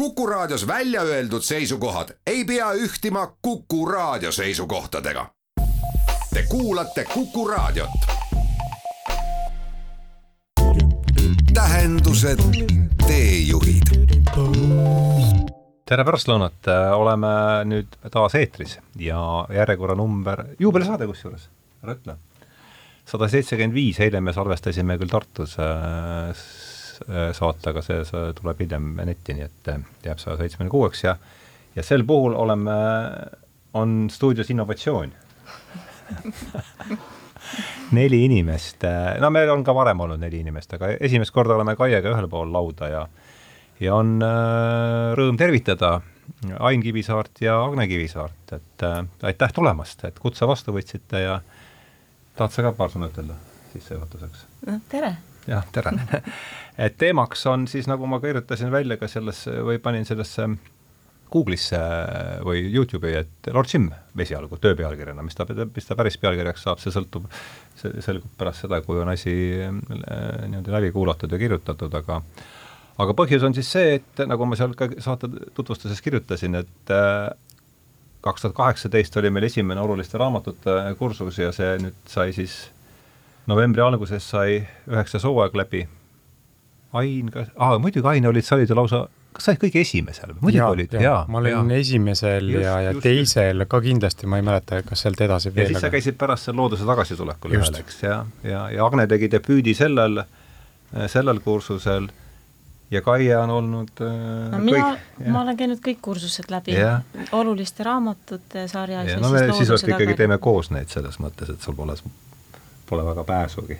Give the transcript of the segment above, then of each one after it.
Kuku Raadios välja öeldud seisukohad ei pea ühtima Kuku Raadio seisukohtadega. Te kuulate Kuku Raadiot. tähendused, teejuhid. tere pärastlõunat, oleme nüüd taas eetris ja järjekorranumber, juubelisaade kusjuures, ära ütle. sada seitsekümmend viis, eile me salvestasime küll Tartus äh, saate, aga see, see tuleb hiljem netti, nii et äh, jääb saja seitsmekümne kuueks ja ja sel puhul oleme, on stuudios innovatsioon neli inimest, no meil on ka varem olnud neli inimest, aga esimest korda oleme Kaiega ühel pool lauda ja ja on äh, rõõm tervitada Ain Kivisaart ja Agne Kivisaart, et äh, aitäh tulemast, et kutse vastu võtsite ja tahad sa ka paar sõna ütelda sissejuhatuseks? no tere! Jah, tere et teemaks on siis, nagu ma kirjutasin välja ka sellesse või panin sellesse Google'isse või Youtube'i, et Lord Jim esialgu töö pealkirjana, mis ta, mis ta päris pealkirjaks saab, see sõltub, see selgub pärast seda, kui on asi äh, niimoodi läbi kuulatud ja kirjutatud, aga aga põhjus on siis see, et nagu ma seal ka saate tutvustuses kirjutasin, et äh, kaks tuhat kaheksateist oli meil esimene oluliste raamatute kursus ja see nüüd sai siis novembri alguses sai üheksas hooaeg läbi. Ain, kas, aa muidugi Ain olid, sa olid ju lausa kas sa olid kõige esimesel? muidugi olid, jaa. ma olin ja. esimesel just, ja, ja just, teisel just. ka kindlasti, ma ei mäleta, kas sealt edasi veel. ja siis aga... sa käisid pärast seal looduse tagasitulekul ühel, eks, ja, ja, ja Agne tegi debüüdi sellel, sellel kursusel ja Kaie on olnud äh, no mina, ma olen käinud kõik kursused läbi, oluliste raamatute sarjas ja, ja no me sisuliselt ikkagi teeme koos neid selles mõttes, et sul pole, pole väga pääsugi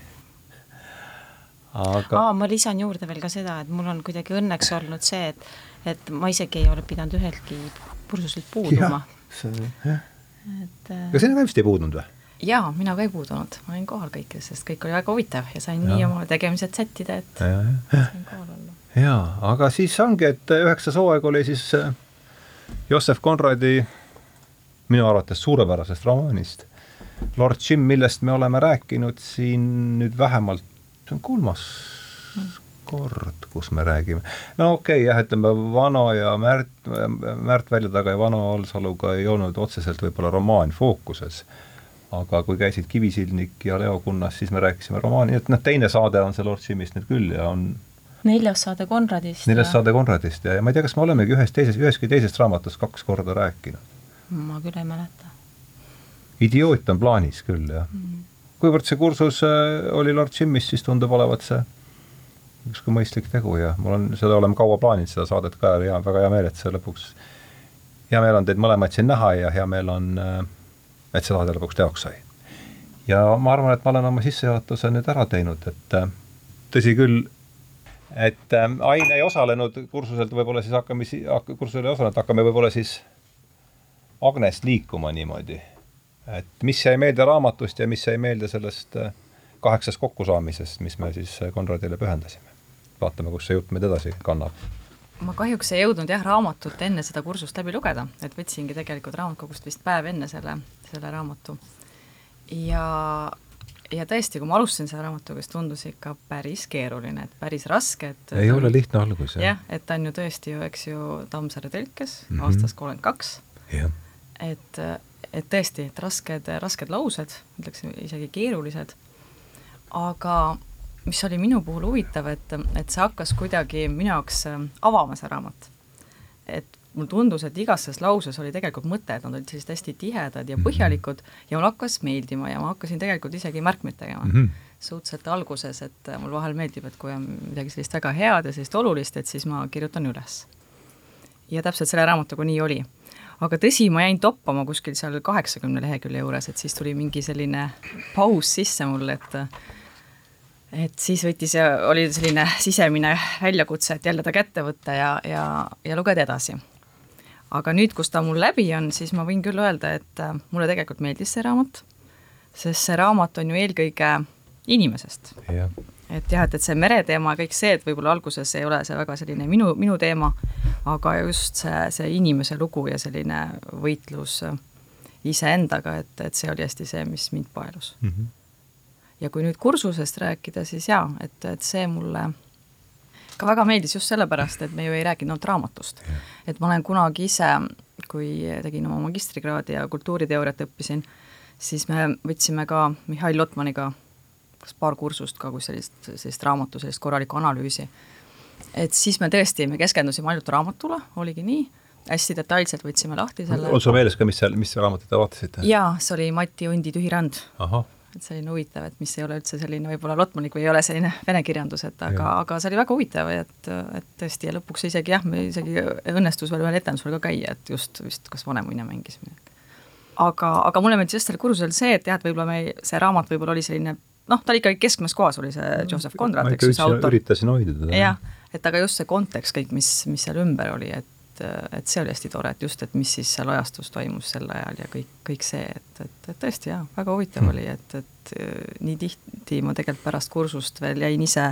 aga Aa, ma lisan juurde veel ka seda, et mul on kuidagi õnneks olnud see, et et ma isegi ei ole pidanud üheltki kursuselt puuduma. et äh, aga sina ka vist ei puudunud või? jaa, mina ka ei puudunud, ma olin kohal kõikides, sest kõik oli väga huvitav ja sain ja. nii oma tegemised sättida, et ja, ja. sain kohal olla. jaa, aga siis ongi, et üheksas hooaeg oli siis äh, Jossef Konradi minu arvates suurepärasest romaanist Lord Jim, millest me oleme rääkinud siin nüüd vähemalt see on kolmas kord, kus me räägime. no okei okay, jah, ütleme Vano ja Märt, Märt Väljataga ja Vano Alsaluga ei olnud otseselt võib-olla romaan fookuses, aga kui käisid Kivisildnik ja Leo Kunnas, siis me rääkisime romaani, et noh, teine saade on see Lord Simist nüüd küll ja on neljas saade Konradist. neljas ja... saade Konradist ja, ja ma ei tea, kas me olemegi ühes teises, üheski teisest raamatust kaks korda rääkinud. ma küll ei mäleta. Idioot on plaanis küll, jah. Mm kuivõrd see kursus äh, oli Lord Jimis, siis tundub olevat see ükskõik mõistlik tegu ja mul on, seda oleme kaua plaaninud, seda saadet ka ja väga hea meel, et see lõpuks, hea meel on teid mõlemaid siin näha ja hea meel on, äh, et see saade lõpuks teoks sai. ja ma arvan, et ma olen oma sissejuhatuse nüüd ära teinud, et äh, tõsi küll, et Ain ei osalenud kursuselt, võib-olla siis hakkame, kursusel ei osalenud, hakkame võib-olla siis Agnest liikuma niimoodi et mis jäi meelde raamatust ja mis jäi meelde sellest äh, kaheksast kokkusaamisest, mis me siis äh, Konradile pühendasime. vaatame, kus see jutt meid edasi kannab. ma kahjuks ei jõudnud jah, raamatut enne seda kursust läbi lugeda, et võtsingi tegelikult raamatukogust vist päev enne selle, selle raamatu. ja, ja tõesti, kui ma alustasin selle raamatuga, siis tundus ikka päris keeruline, et päris raske, et ei ole lihtne algus, jah. jah, et ta on ju tõesti ju, eks ju, Tammsaare tõlkes mm -hmm. aastast kolmkümmend kaks. et et tõesti, et rasked, rasked laused, ütleks isegi keerulised, aga mis oli minu puhul huvitav, et, et see hakkas kuidagi minu jaoks äh, avama, see raamat. et mulle tundus, et igas selles lauses oli tegelikult mõte, et nad olid sellised hästi tihedad ja mhm. põhjalikud ja mulle hakkas meeldima ja ma hakkasin tegelikult isegi märkmeid tegema mm. -hmm. suhteliselt alguses, et mul vahel meeldib, et kui on midagi sellist väga head ja sellist olulist, et siis ma kirjutan üles. ja täpselt selle raamatuga nii oli aga tõsi, ma jäin toppama kuskil seal kaheksakümne lehekülje juures, et siis tuli mingi selline paus sisse mul, et et siis võttis ja oli selline sisemine väljakutse, et jälle ta kätte võtta ja, ja, ja lugeda edasi. aga nüüd, kus ta mul läbi on, siis ma võin küll öelda, et mulle tegelikult meeldis see raamat, sest see raamat on ju eelkõige inimesest et jah, et, et see mereteema ja kõik see, et võib-olla alguses ei ole see väga selline minu, minu teema, aga just see, see inimese lugu ja selline võitlus iseendaga, et, et see oli hästi see, mis mind paelus mm. -hmm. ja kui nüüd kursusest rääkida, siis jaa, et, et see mulle ka väga meeldis just sellepärast, et me ju ei rääkinud ainult raamatust. et ma olen kunagi ise, kui tegin oma magistrikraadi ja kultuuriteooriat õppisin, siis me võtsime ka Mihhail Lotmaniga kas paar kursust ka, kus sellist, sellist raamatu, sellist korralikku analüüsi. et siis me tõesti, me keskendusime ainult raamatule, oligi nii, hästi detailselt võtsime lahti selle on sul meeles ka, mis seal, mis raamatut te vaatasite? jaa, see oli Mati Undi Tühi ahah et selline huvitav, et mis ei ole üldse selline võib-olla lotmanik või ei ole selline vene kirjandus, et aga, aga see oli väga huvitav, et, et tõesti ja lõpuks isegi jah, meil isegi õnnestus veel ühel etendusel ka käia, et just vist kas Vanemuine mängis midagi. aga, aga mulle meeldis just sellel kursusel see, et jah, et võib-olla me, see raamat võib-olla oli selline noh, ta oli ikkagi keskmes kohas, oli see Joseph Conrad, eks ju, see autor. üritasin hoida teda. jah, et aga just see kontekst kõik, mis, mis seal ümber oli, et et see oli hästi tore, et just, et mis siis seal ajastus toimus sel ajal ja kõik, kõik see, et, et, et tõesti jaa, väga huvitav hmm. oli, et, et nii tihti ma tegelikult pärast kursust veel jäin ise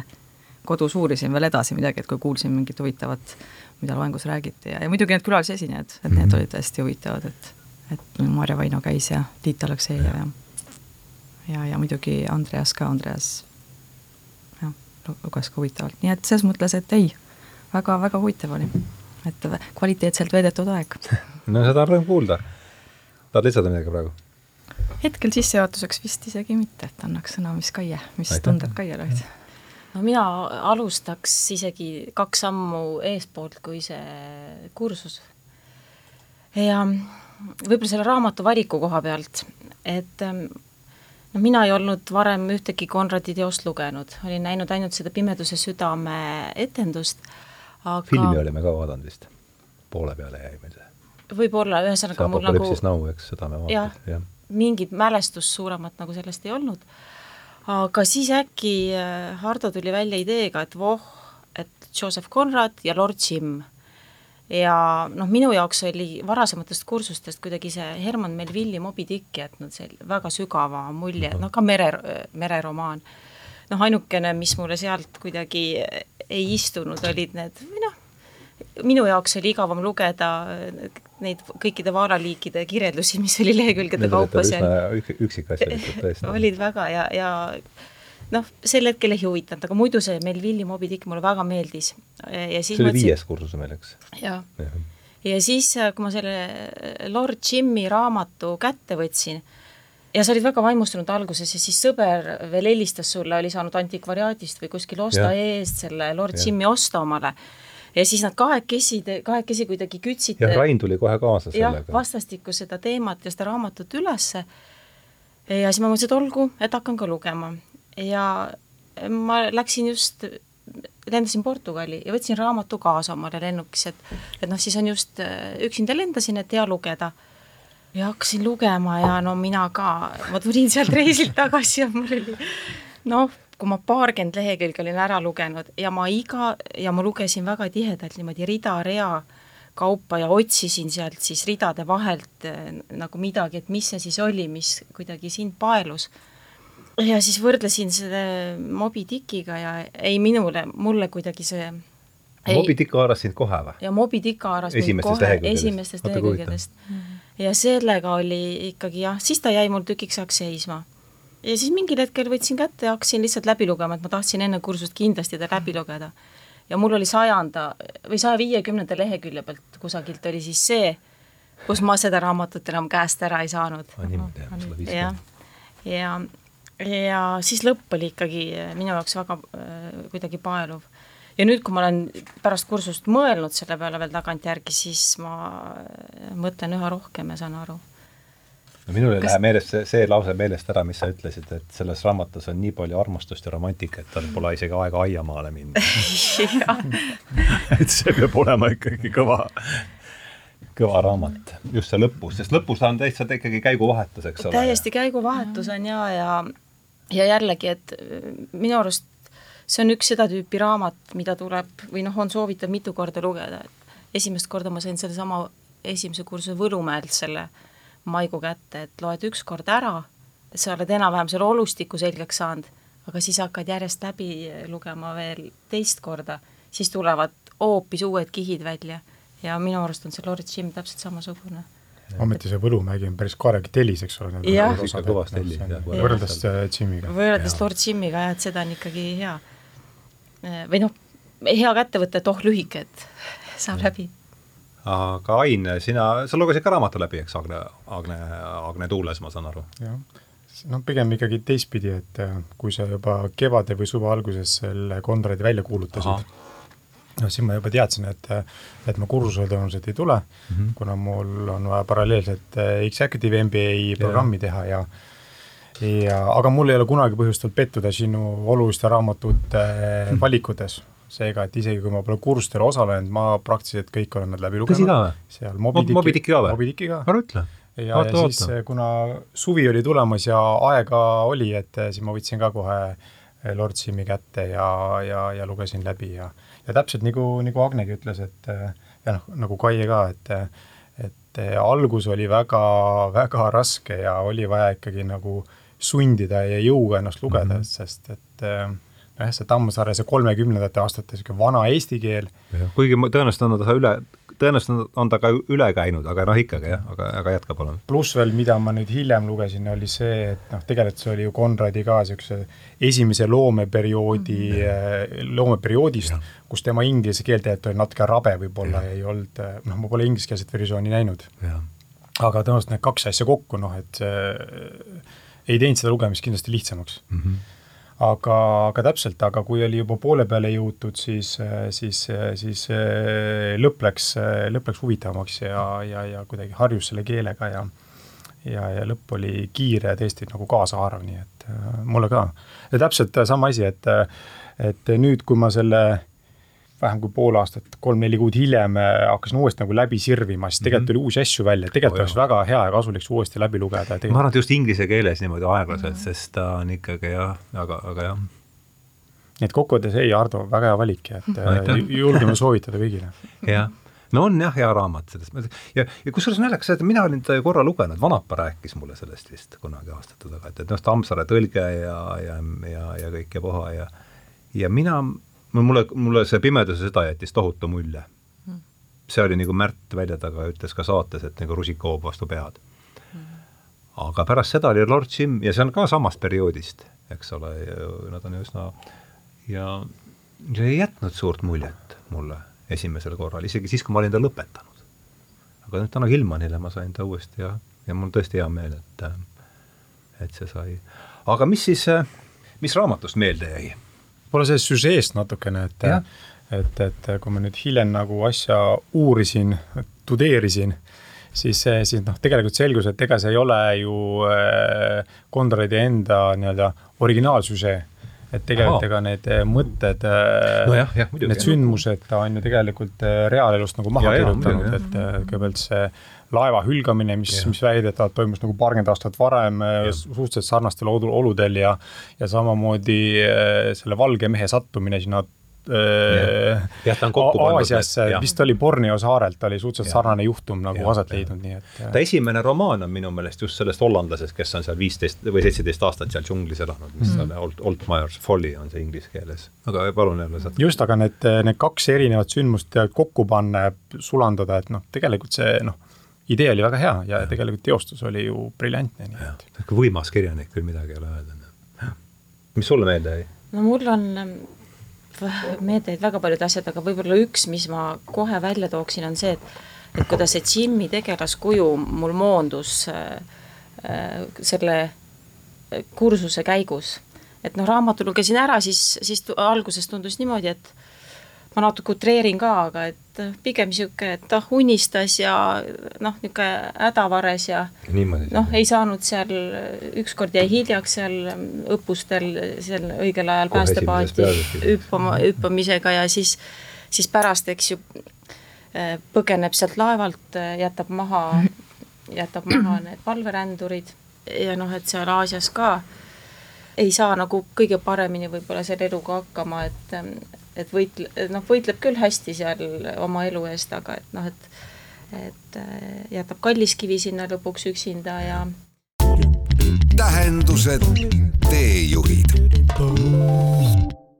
kodus uurisin veel edasi midagi, et kui kuulsin mingit huvitavat, mida loengus räägiti ja, ja muidugi need külalisesinejad, et need mm -hmm. olid hästi huvitavad, et et Maarja Vaino käis ja Tiit Aleksejev ja, ja ja, ja muidugi Andreas ka, Andreas jah, luges ka huvitavalt, nii et selles mõttes, et ei väga,, väga-väga huvitav oli. et kvaliteetselt veedetud aeg no seda on rõõm kuulda. tahad lisada midagi praegu? hetkel sissejuhatuseks vist isegi mitte, et annaks sõna, mis Kaie, mis Aitäh. tunded Kaiel olid? no mina alustaks isegi kaks sammu eespoolt kui see kursus. ja võib-olla selle raamatu valiku koha pealt, et no mina ei olnud varem ühtegi Konradi teost lugenud, olin näinud ainult seda Pimeduse südame etendust, aga filmi olime ka vaadanud vist, poole peale jäi meil see. võib-olla, ühesõnaga mul nagu Now, eks, seda me vaatasime, jah. mingit mälestust suuremat nagu sellest ei olnud, aga siis äkki äh, Hardo tuli välja ideega, et voh, et Joseph Conrad ja Lord Jim ja noh, minu jaoks oli varasematest kursustest kuidagi see Herman Melvilli Moby Dick jätnud see väga sügava mulje, noh ka mere, mereromaan. noh, ainukene, mis mulle sealt kuidagi ei istunud, olid need, või noh, minu jaoks oli igavam lugeda neid kõikide vaalaliikide kirjeldusi, mis oli lehekülgede kaupa seal. üksikasjalikud tõesti. olid väga ja, ja noh, sel hetkel ei huvitanud, aga muidu see Melvilli Moby Dick mulle väga meeldis. ja siis see oli viies kursus meil, eks? jah ja. ja siis, kui ma selle Lord Jimmy raamatu kätte võtsin, ja sa olid väga vaimustunud alguses ja siis sõber veel helistas sulle, oli saanud antikvariaadist või kuskil osta ja. eest selle Lord ja. Jimmy osta omale ja siis nad kahekesi, kahekesi kuidagi kütsid jah, Rain tuli kohe kaasa sellega. vastastikku seda teemat ja seda raamatut ülesse ja siis ma mõtlesin, et olgu, et hakkan ka lugema ja ma läksin just, lendasin Portugali ja võtsin raamatu kaasa omale lennukis, et et noh, siis on just, äh, üksinda lendasin, et hea lugeda. ja hakkasin lugema ja no mina ka, ma tulin sealt reisilt tagasi ja mul oli noh, kui ma paarkümmend lehekülge olin ära lugenud ja ma iga, ja ma lugesin väga tihedalt niimoodi rida-rea kaupa ja otsisin sealt siis ridade vahelt äh, nagu midagi, et mis see siis oli, mis kuidagi sind paelus ja siis võrdlesin selle Moby Dickiga ja ei minule, mulle kuidagi see ei, Moby Dick haaras sind kohe või? ja Moby Dick haaras mind kohe esimestest lehekülgedest. ja sellega oli ikkagi jah, siis ta jäi mul tükiks ajaks seisma. ja siis mingil hetkel võtsin kätte ja hakkasin lihtsalt läbi lugema, et ma tahtsin enne kursust kindlasti ta läbi lugeda. ja mul oli sajanda või saja viiekümnenda lehekülje pealt kusagilt oli siis see, kus ma seda raamatut enam käest ära ei saanud. niimoodi jah, sada viiskümmend. ja, ja siis lõpp oli ikkagi äh, minu jaoks väga äh, kuidagi paeluv. ja nüüd, kui ma olen pärast kursust mõelnud selle peale veel tagantjärgi, siis ma äh, mõtlen üha rohkem ja saan aru. no minul ei Kas... lähe meelest see, see lause meelest ära, mis sa ütlesid, et selles raamatus on nii palju armastust ja romantikat, tal pole isegi aega aiamaale minna et see peab olema ikkagi kõva kõva raamat, just see lõpus, sest lõpus on täitsa ikkagi käiguvahetus, eks ole. täiesti käiguvahetus on ja, ja ja jällegi, et äh, minu arust see on üks seda tüüpi raamat, mida tuleb või noh, on soovitav mitu korda lugeda, et esimest korda ma sain sellesama esimese kursuse Võlumäelt selle maigu kätte, et loed üks kord ära, sa oled enam-vähem selle olustiku selgeks saanud, aga siis hakkad järjest läbi lugema veel teist korda, siis tulevad hoopis uued kihid välja ja minu arust on see Lord Jim täpselt samasugune ometi see Võlumägi on päris karegi tellis, eks ole. jah, ikka kõvas tellis. võrreldes äh, Jimiga. võrreldes Lord Jimiga jah, et seda on ikkagi hea. Äh, või noh, hea kätte võtta, et oh, lühike, et saab läbi. aga Ain, sina, sa lugesid ka raamatu läbi, eks, Agne, Agne, Agne Tuules, ma saan aru? jah, no pigem ikkagi teistpidi, et äh, kui sa juba kevade või suve alguses selle Konradi välja kuulutasid, no siis ma juba teadsin, et, et ma kursusele tõenäoliselt ei tule mm, -hmm. kuna mul on vaja paralleelselt Executive MBA programmi teha ja ja, aga mul ei ole kunagi põhjust olnud pettuda sinu oluliste raamatute mhm. valikutes. seega, et isegi kui ma pole kursustel osalenud, ma praktiliselt kõik olen nad läbi lugenud. seal Dicki ka või? Moby Dicki ka. ära ütle. ja, ja siis, kuna suvi oli tulemas ja aega oli, et siis ma võtsin ka kohe Lord Simi kätte ja, ja, ja lugesin läbi ja ja täpselt nagu, nagu Agnegi ütles, et ja noh, nagu Kaie ka, et et algus oli väga, väga raske ja oli vaja ikkagi nagu sundida ja jõuga ennast lugeda mm, -hmm. sest et nojah, see Tammsaare, see kolmekümnendate aastate niisugune vana eesti keel. kuigi tõenäoliselt on ta üle tõenäoliselt on ta ka üle käinud, aga noh, ikkagi jah, aga, aga jätka palun. pluss veel, mida ma nüüd hiljem lugesin, oli see, et noh, tegelikult see oli ju Konradi ka niisuguse esimese loomeperioodi mm., loomeperioodist, kus tema inglise keel tegelikult oli natuke rabe võib-olla ja ei olnud, noh, ma pole ingliskeelset versiooni näinud. aga tõenäoliselt need kaks asja kokku, noh, et see ei teinud seda lugemist kindlasti lihtsamaks mm. -hmm aga, aga täpselt, aga kui oli juba poole peale jõutud, siis, siis, siis lõpp läks, lõpp läks huvitavamaks ja, ja, ja kuidagi harjus selle keelega ja ja, ja lõpp oli kiire tõesti nagu kaasahaarav, nii et mulle ka. ja täpselt sama asi, et, et nüüd, kui ma selle vähem kui pool aastat, kolm-neli kuud hiljem äh, hakkasin uuesti nagu läbi sirvima, siis tegelikult mm -hmm. tuli uusi asju välja, tegelikult oh, oleks väga hea ja kasulik see uuesti läbi lugeda. ma arvan, et just inglise keeles niimoodi aeglaselt mm, -hmm. sest ta on ikkagi jah, aga, aga jah. nii et kokkuvõttes ei, Ardo, väga hea valik, et äh, Aitäh. julgeme soovitada kõigile. jah no on jah, hea raamat selles mõttes ja, ja kusjuures naljakas, et mina olin ta korra lugenud, Vanapa rääkis mulle sellest vist kunagi aastate taga, et, et noh, Tammsaare tõlge ja, ja, ja, ja kõik ja puha ja ja mina mulle, mulle see Pimeduse sõda jättis tohutu mulje. Hmm. see oli nagu Märt välja taga ütles ka saates, et nagu rusikahoob vastu pead. Hmm. aga pärast seda oli Lord Jim ja see on ka samast perioodist, eks ole, nad on üsna ja see ei jätnud suurt muljet mulle esimesel korral, isegi siis, kui ma olin ta lõpetanud. aga nüüd tänu Hillmanile ma sain ta uuesti ja, ja mul on tõesti hea meel, et et see sai. aga mis siis, mis raamatust meelde jäi? Võib-olla sellest süžeest natukene, et et, et kui ma nüüd hiljem nagu asja uurisin, tudeerisin, siis, siis noh, tegelikult selgus, et ega see ei ole ju äh, Konradi enda nii-öelda originaalsüžee. et tegelikult ega need mõtted äh, no, need sündmused ta on ju tegelikult äh, reaalelust nagu maha kirjutanud, et kõigepealt see laeva hülgamine, mis, mis väidetavalt toimus nagu paarkümmend aastat varem ja. suhteliselt sarnastel oludel ja ja samamoodi äh, selle valge mehe sattumine sinna äh, jah, ta on kokku pannud. Aasiasse, vist oli Borneo saarelt, oli suhteliselt ja. sarnane juhtum nagu ja, aset leidnud, nii et. ta esimene romaan on minu meelest just sellest hollandlasest, kes on seal viisteist või seitseteist aastat seal džunglis elanud, mis mm. on Olt, Oltmeyers Folly on see inglise keeles. aga palun jälle sealt. just, aga need, need kaks erinevat sündmust kokku panna, sulandada, et noh, tegelikult see noh idee oli väga hea ja, ja tegelikult teostus oli ju briljantne. võimas kirjanik, küll midagi ei ole öelda. mis sulle meelde jäi? no mul on ähm, meelde jäid väga paljud asjad, aga võib-olla üks, mis ma kohe välja tooksin, on see, et et kuidas see Jimmy tegelaskuju mul moondus äh, äh, selle kursuse käigus. et noh, raamatu lugesin ära, siis, siis alguses tundus niimoodi, et ma natuke utreerin ka, aga et pigem niisugune, et ta unistas ja noh, niisugune hädavares ja noh, ei saanud seal, ükskord jäi hiljaks seal õppustel seal õigel ajal päästepaati hüppama, hüppamisega ja siis, siis pärast, eks ju, põgeneb sealt laevalt, jätab maha, jätab maha need valverändurid ja noh, et seal Aasias ka ei saa nagu kõige paremini võib-olla selle eluga hakkama, et et võitle-, noh, võitleb küll hästi seal oma elu eest, aga et noh, et et äh, jätab Kalliskivi sinna lõpuks üksinda ja tähendused, teejuhid.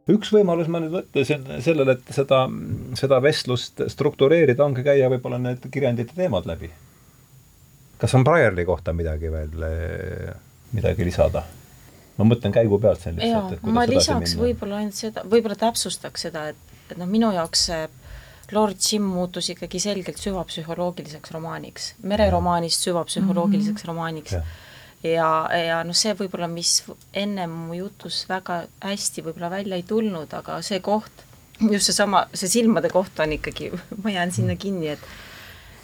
üks võimalus ma nüüd mõtlesin sellele, et seda, seda vestlust struktureerida, ongi käia võib-olla need kirjandite teemad läbi. kas on Breyerli kohta midagi veel, midagi lisada? Ma mõtlen käigu pealt siin lihtsalt, et kuidas ma lisaks võib-olla ainult seda, võib-olla täpsustaks seda, et et noh, minu jaoks see Lord Jim muutus ikkagi selgelt süvapsühholoogiliseks romaaniks, mereromaanist süvapsühholoogiliseks mm -hmm. romaaniks ja ja, ja noh, see võib-olla, mis ennem mu jutus väga hästi võib-olla välja ei tulnud, aga see koht, just seesama, see silmade koht on ikkagi, ma jään sinna kinni, et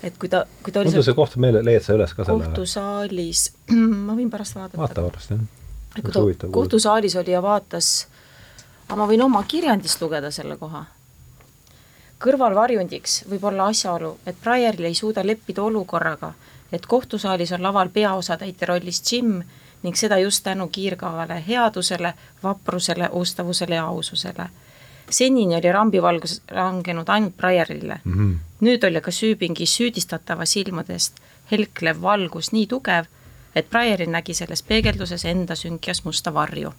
et kui ta, kui ta oli seal see koht meile, leiad sa üles ka selle? kohtusaalis, ma võin pärast vaadata. vaata pärast, jah. Kui ta kohtusaalis oli ja vaatas, aga ma võin oma kirjandist lugeda selle koha kõrvalvarjundiks võib olla asjaolu, et Briaril ei suuda leppida olukorraga, et kohtusaalis on laval peaosatäitja rollis Jim ning seda just tänu kiirgavale headusele, vaprusele, ustavusele ja aususele. senini oli rambivalgus langenud ainult Briarile mm. -hmm. nüüd oli aga süüpingi süüdistatava silmadest helklev valgus nii tugev, et Briari nägi selles peegelduses enda sünkjas musta varju.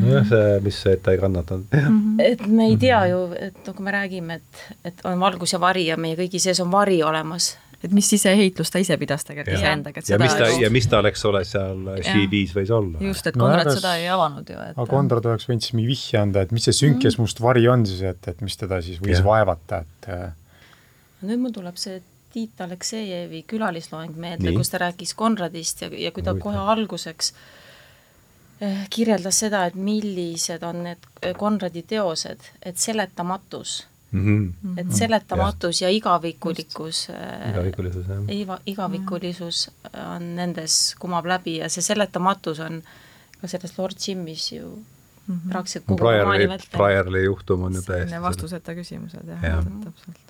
nojah, see, mis see, et ta ei kannatanud. Mhm. et me ei tea ju, et nagu me räägime, et, et on valgus ja vari ja meie kõigi sees on vari olemas et mis siseheitlust ta ise pidas tegelikult iseendaga, et ja mis ta, ja mis ta, eks ole, seal CV-s võis olla. just, et Konrad no, seda ei avanud ju, et aga Konrad oleks võinud siis mingi vihje anda, et mis see sünkes mm. must vari on siis, et, et mis teda siis võis ja. vaevata, et nüüd mul tuleb see Tiit Aleksejevi külalisloeng meelde, kus ta rääkis Konradist ja, ja kui ta kohe alguseks eh, kirjeldas seda, et millised on need Konradi teosed, et seletamatus mm. -hmm. et seletamatus ja, ja igavikulikkus, eh, igavikulisus, jah. iga, igavikulisus on nendes, kumab läbi ja see seletamatus on ka selles Lord Jimis ju mm -hmm. praktiliselt kogu romaani vältel. Briarli juhtum on ju täiesti vastuseta küsimused jah ja., täpselt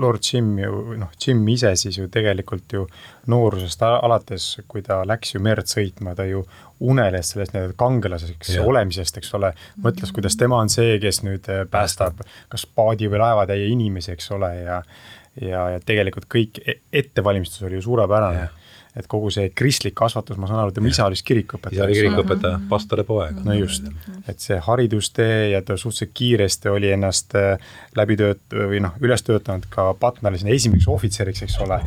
Lord Jim ju, noh, Jim ise siis ju tegelikult ju noorusest alates, kui ta läks ju merd sõitma, ta ju uneles sellest nii-öelda kangelaseks ja. olemisest, eks ole, mõtles, kuidas tema on see, kes nüüd äh, päästab kas paadi või laevatäie inimesi, eks ole, ja ja, ja tegelikult kõik e-, ettevalmistus oli ju suurepärane et kogu see kristlik kasvatus, ma saan aru, tema isa oli siis kirikuõpetaja. isa oli kirikuõpetaja mm -hmm., pastori poeg. no just, et see haridustee ja ta suhteliselt kiiresti oli ennast äh, läbi tööt- või noh, üles töötanud ka Patnale sinna esimeseks ohvitseriks, eks ole.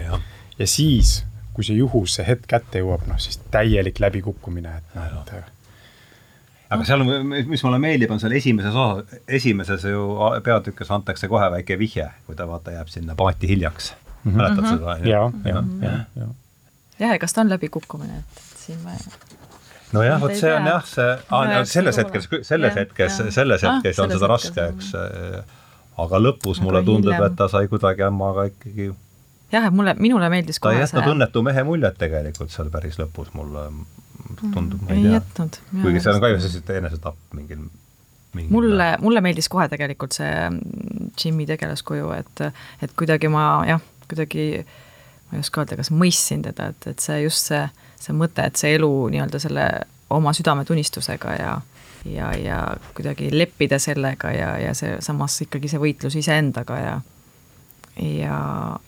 ja siis, kui see juhus, see hetk kätte jõuab, noh siis täielik läbikukkumine, et noh, et äh, aga seal on, mis mulle meeldib, on seal esimeses osa, esimeses ju peatükis antakse kohe väike vihje, kui ta vaata jääb sinna paati hiljaks mm. -hmm. mäletad seda? ja, ja, ja, ja jah, ja kas ta on läbikukkumine, et, siin ma nojah, vot see on jah, see ah,, selles hetkes, selles hetkes, selles ah, hetkes on seda raske, eks, aga lõpus aga mulle tundub, et ta sai kuidagi ämmaga ikkagi jah, et mulle, minule meeldis ta ei jätnud see... õnnetu mehe muljet tegelikult seal päris lõpus, mulle tundub, ma ei, ei tea. kuigi seal on ka ju sellised enesetapp mingil Mingi mulle, mulle meeldis kohe tegelikult see Jimmy tegelaskuju, et, et kuidagi ma jah, kuidagi äh, ma ei oska öelda, kas mõistsin teda, et, et see just see, see mõte, et see elu nii-öelda selle oma südametunnistusega ja ja, ja kuidagi leppida sellega ja, ja see samas ikkagi see võitlus iseendaga ja ja,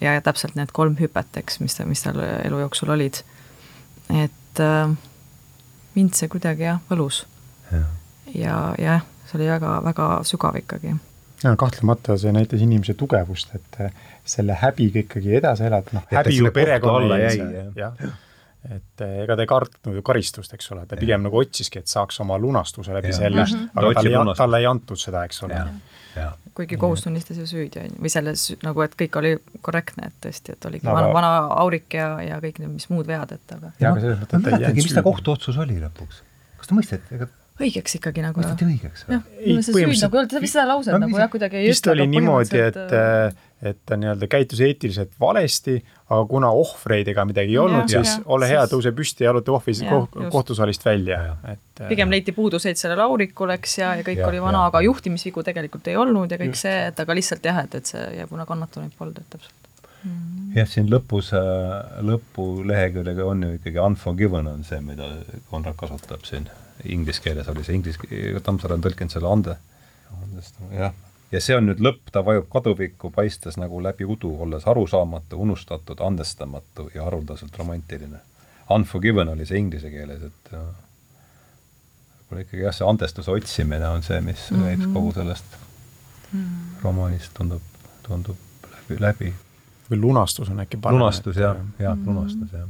ja, ja täpselt need kolm hüpet, eks, mis, mis tal elu jooksul olid. et äh, mind see kuidagi jah, võlus. ja jah, see oli väga, väga sügav ikkagi no kahtlemata see näitas inimese tugevust, et eh, selle häbiga ikkagi edasi elada, noh, häbi ju perekonna jäi, jah. et eh, ega ta ei kartnud ju karistust, eks ole, ta pigem ja. nagu otsiski, et saaks oma lunastuse läbi ja. selle, aga talle, talle ei antud seda, eks ole. kuigi kohus tunnistas ju süüdi, on ju, või selles nagu, et kõik oli korrektne, et tõesti, et oligi no, vana, vana aurik ja, ja kõik need, mis muud vead, et aga. jaa, aga selles mõttes, et ta ei jäänud süüdi. mis ta kohtuotsus oli lõpuks? kas ta mõisteti, ega õigeks ikkagi nagu. mõisteti õigeks või? jah, see süü nagu, sa vist seda lauset no, nagu jah, kuidagi ei vist oli niimoodi, et äh, et ta nii-öelda käitus eetiliselt valesti, aga kuna ohvreid ega midagi ei olnud, siis ja, ole hea, tõuse püsti ja jaluta ohvi kohtusaalist välja, et äh, pigem leiti puuduseid sellel aurikul, eks, ja, ja kõik ja, oli vana, aga juhtimisvigu tegelikult ei olnud ja kõik Just. see, et aga lihtsalt jah, et, et see ja kuna kannatanuid polnud, et täpselt mm.. jah, siin lõpus, äh, lõpuleheküljega on ju ikkagi unforgiven on see, mida Konrad kasutab siin inglise keeles oli see inglis-, Tammsaare on tõlkinud selle ande, jah. ja see on nüüd lõpp, ta vajub kaduvikku, paistes nagu läbi udu, olles arusaamatu, unustatud, andestamatu ja haruldaselt romantiline. Unforgiven oli see inglise keeles, et võib-olla ikkagi jah, see andestuse otsimine on see, mis mm -hmm. käib kogu sellest mm -hmm. romaanist, tundub, tundub läbi, läbi. või lunastus on äkki parem. lunastus jah, jah, lunastus jah.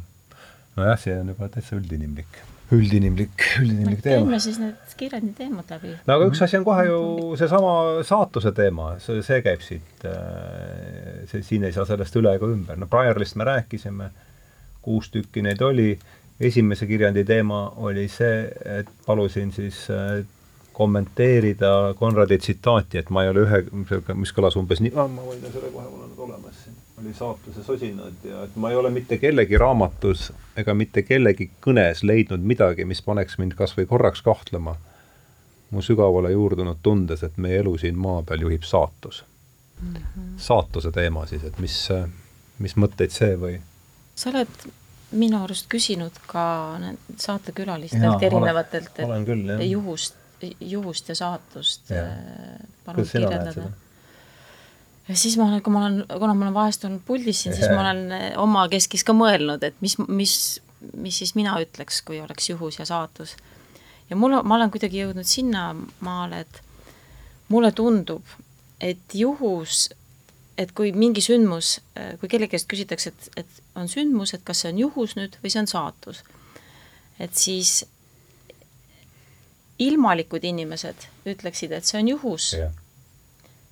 nojah, see on juba täitsa üldinimlik üldinimlik, üldinimlik teema. teeme siis need kirjandi teemad läbi. no aga üks asi on kohe ju seesama saatuse teema, see, see käib siit, äh, see, siin ei saa sellest üle ega ümber. no Briarlist me rääkisime, kuus tükki neid oli, esimese kirjandi teema oli see, et palusin siis äh, kommenteerida Konradi tsitaati, et ma ei ole ühe, mis kõlas umbes nii, ma võin selle kohe, mul on need olemas oli saatuse sosinad ja et ma ei ole mitte kellegi raamatus ega mitte kellegi kõnes leidnud midagi, mis paneks mind kas või korraks kahtlema mu sügavale juurdunud tundes, et meie elu siin maa peal juhib saatus mm. -hmm. saatuse teema siis, et mis, mis mõtteid see või? sa oled minu arust küsinud ka saatekülalistelt erinevatelt, et olen küll, juhust juhust ja saatust. Äh, palun kirjeldada. Ja siis ma olen, kui ma olen, kuna ma olen vahest olnud puldis siin, siis ma olen äh, omakeskis ka mõelnud, et mis, mis, mis siis mina ütleks, kui oleks juhus ja saatus. ja mul, ma olen kuidagi jõudnud sinnamaale, et mulle tundub, et juhus, et kui mingi sündmus, äh, kui kellegi käest küsitakse, et, et on sündmus, et kas see on juhus nüüd või see on saatus, et siis ilmalikud inimesed ütleksid, et see on juhus. Ja,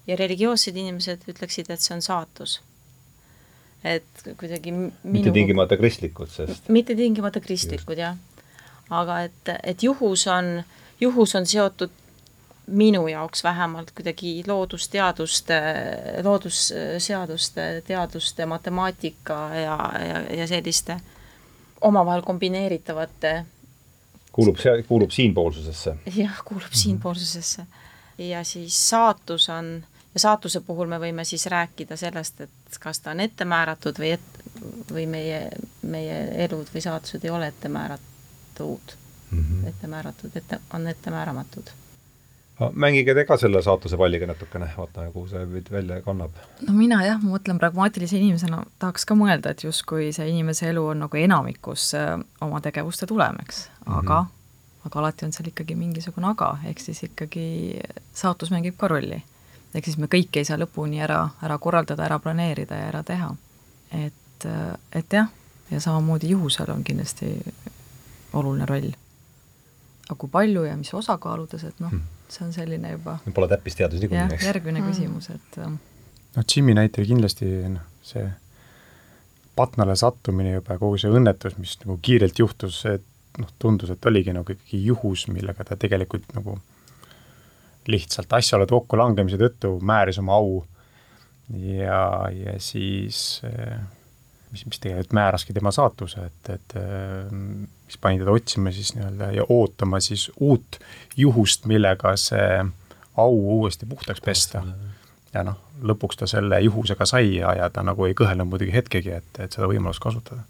ja religioossed inimesed ütleksid, et see on saatus. et kuidagi minu... mitte tingimata kristlikud, sest mitte tingimata kristlikud, jah. aga et, et juhus on, juhus on seotud minu jaoks vähemalt kuidagi loodusteaduste, loodusseaduste, teaduste, matemaatika ja, ja, ja selliste omavahel kombineeritavate kuulub see, kuulub siinpoolsusesse? jah, kuulub mhm. siinpoolsusesse. ja siis saatus on, ja saatuse puhul me võime siis rääkida sellest, et kas ta on ette määratud või et, või meie, meie elud või saatused ei ole ette määratud mm, -hmm. ette määratud, ette, on ette määramatud mängige te ka selle saatuse palliga natukene, vaata, kuhu see välja kannab. no mina jah, ma mõtlen pragmaatilise inimesena, tahaks ka mõelda, et justkui see inimese elu on nagu enamikus äh, oma tegevuste tulem, eks, aga mm, -hmm. aga alati on seal ikkagi mingisugune aga, ehk siis ikkagi saatus mängib ka rolli. Ehk siis me kõike ei saa lõpuni ära, ära korraldada, ära planeerida ja ära teha. et, et jah, ja samamoodi juhusel on kindlasti oluline roll. aga kui palju ja mis osakaaludes, et noh mm, -hmm see on selline juba Pole täppisteadus niikuinii, eks? järgmine mm. küsimus, et noh, Jimmy näitel kindlasti noh, see patnale sattumine juba, kogu see õnnetus, mis nagu kiirelt juhtus, et noh, tundus, et oligi nagu ikkagi juhus, millega ta tegelikult nagu lihtsalt asjaolude kokkulangemise tõttu määris oma au. Ja, ja siis mis, mis tegelikult määraski tema saatuse, et, et mis pani teda otsima siis nii-öelda ja ootama siis uut juhust, millega see au uuesti puhtaks pesta. ja noh, lõpuks ta selle juhusega sai ja, ja ta nagu ei kõhelnud muidugi hetkegi, et, et seda võimalust kasutada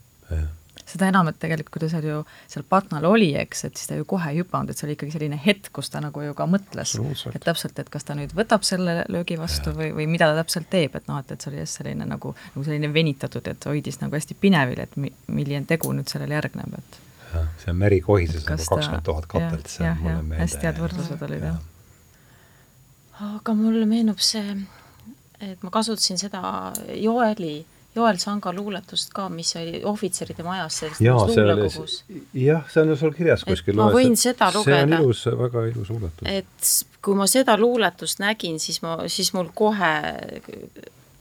seda enam, et tegelikult kui ta seal ju, seal Patnal oli, eks, et siis ta ju kohe ei hüpanud, et see oli ikkagi selline hetk, kus ta nagu ju ka mõtles, et täpselt, et kas ta nüüd võtab selle löögi vastu ja. või, või mida ta täpselt teeb, et noh, et, et see oli just selline nagu, nagu selline venitatud, et hoidis nagu hästi pinevil, et mi, milline tegu nüüd sellele järgneb, et jah, see on Meri kohises nagu kakskümmend tuhat katelt, see on mulle meelde. hästi head võrdlused olid, jah. aga mulle meenub see, et ma kasutasin seda Joeli Joel Sanga luuletust ka, mis oli ohvitseride majas selles luulekogus. jah, see on ju sul kirjas kuskil. ma võin seda lugeda. see on ilus, väga ilus luuletus. et kui ma seda luuletust nägin, siis ma, siis mul kohe